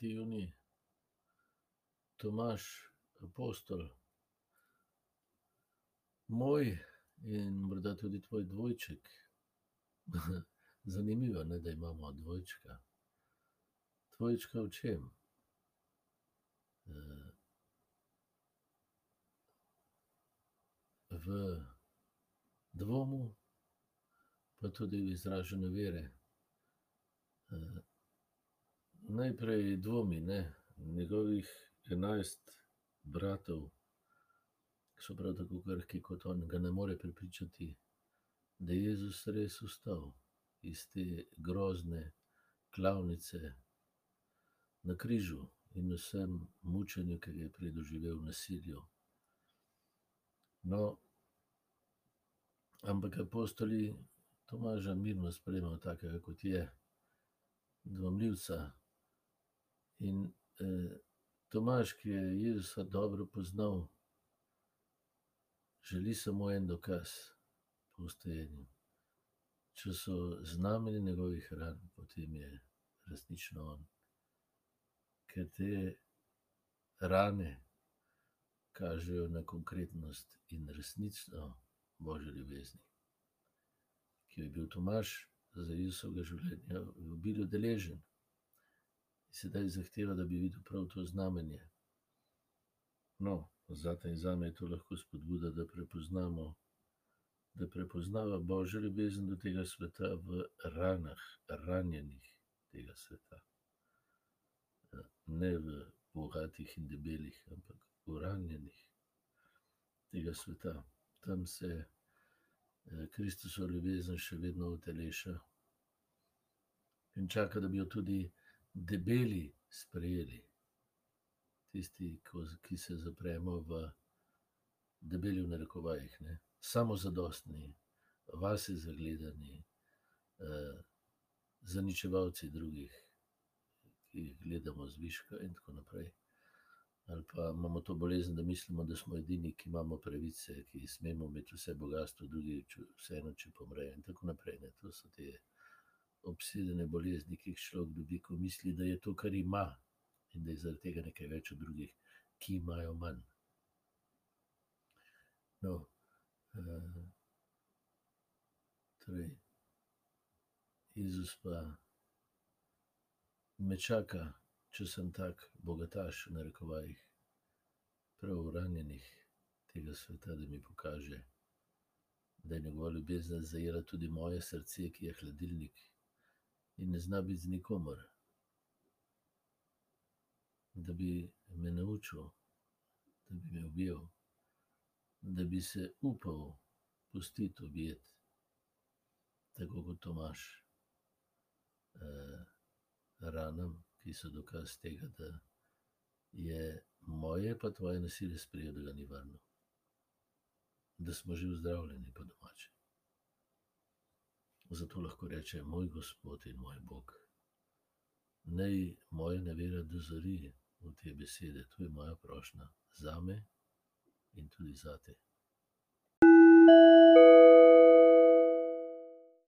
3. juni, Tomaž, apostol, moj in morda tudi tvoj dvojček. Zanimivo, ne, da imamo dvojčka. Dvojčka v čem? v dvomu, pa tudi v izražanju vere. Najprej dvomi, ne. Njegovih enajst bratov so prav tako krhki kot on, ga ne more prepričati, da je Jezus res vstal iz te grozne klavnice na križu in vsem mučenju, ki ga je prej doživel v nasilju. No, ampak apostoli Tomaža mirno sprejmejo takega, kot je, dvomljivca. In, Tomaž, ki je Jezusa dobro poznal, želi samo en dokaz postojeni. Če so znamenja njegovih ran, potem je resnično on. Ker te rane kažejo na konkretnost in resnico božje ljubezni, ki jo je bil Tomaž za Jezusovega življenja v obilju deležen. Sedaj zahteva, da bi videl prav to znamenje. No, zate in zame je to lahko spodbuda, da prepoznamo, da prepoznava božjo ljubezen do tega sveta v ranah, ranjenih tega sveta. ne v bogatih in debelih, ampak v ranjenih tega sveta. Tam se, Kristusova ljubezen še vedno uteleša in čaka, da bi jo tudi debeli sprejeli. Tisti, ki se zapremo v, debeli v narekovajih, ne, samozadostni, vase zagledani, zaničevalci drugih, ki jih gledamo zviška in tako naprej. Ali pa imamo to bolezen, da mislimo, da smo edini, ki imamo pravice, ki smemo imeti vse bogastvo, drugi vseeno, če pomrejo in tako naprej, ne. To so te obsedene bolezni, ki jih človek dobi, ko misli, da je to, kar ima, in da je zaradi tega nekaj več od drugih, ki imajo manj. No, torej Jezus pa me čaka, če sem tak bogataš, v narekovajih, prav v ranjenih tega sveta, da mi pokaže, da je njegova ljubezen zajela tudi moje srce, ki je hladilnik in ne zna biti z nikomer. Da bi me naučil, da bi me objel, da bi se upal pustiti objeti, tako kot Tomaž, ranam, ki so dokaz tega, da je moje pa tvoje nasilje sprejel, da ga ni vrnil. Da smo že ozdravljeni, po domače. Zato lahko reče: "Moj Gospod in moj Bog." Naj moja nevera dozori v te besede, to je moja prošnja zame in tudi zate.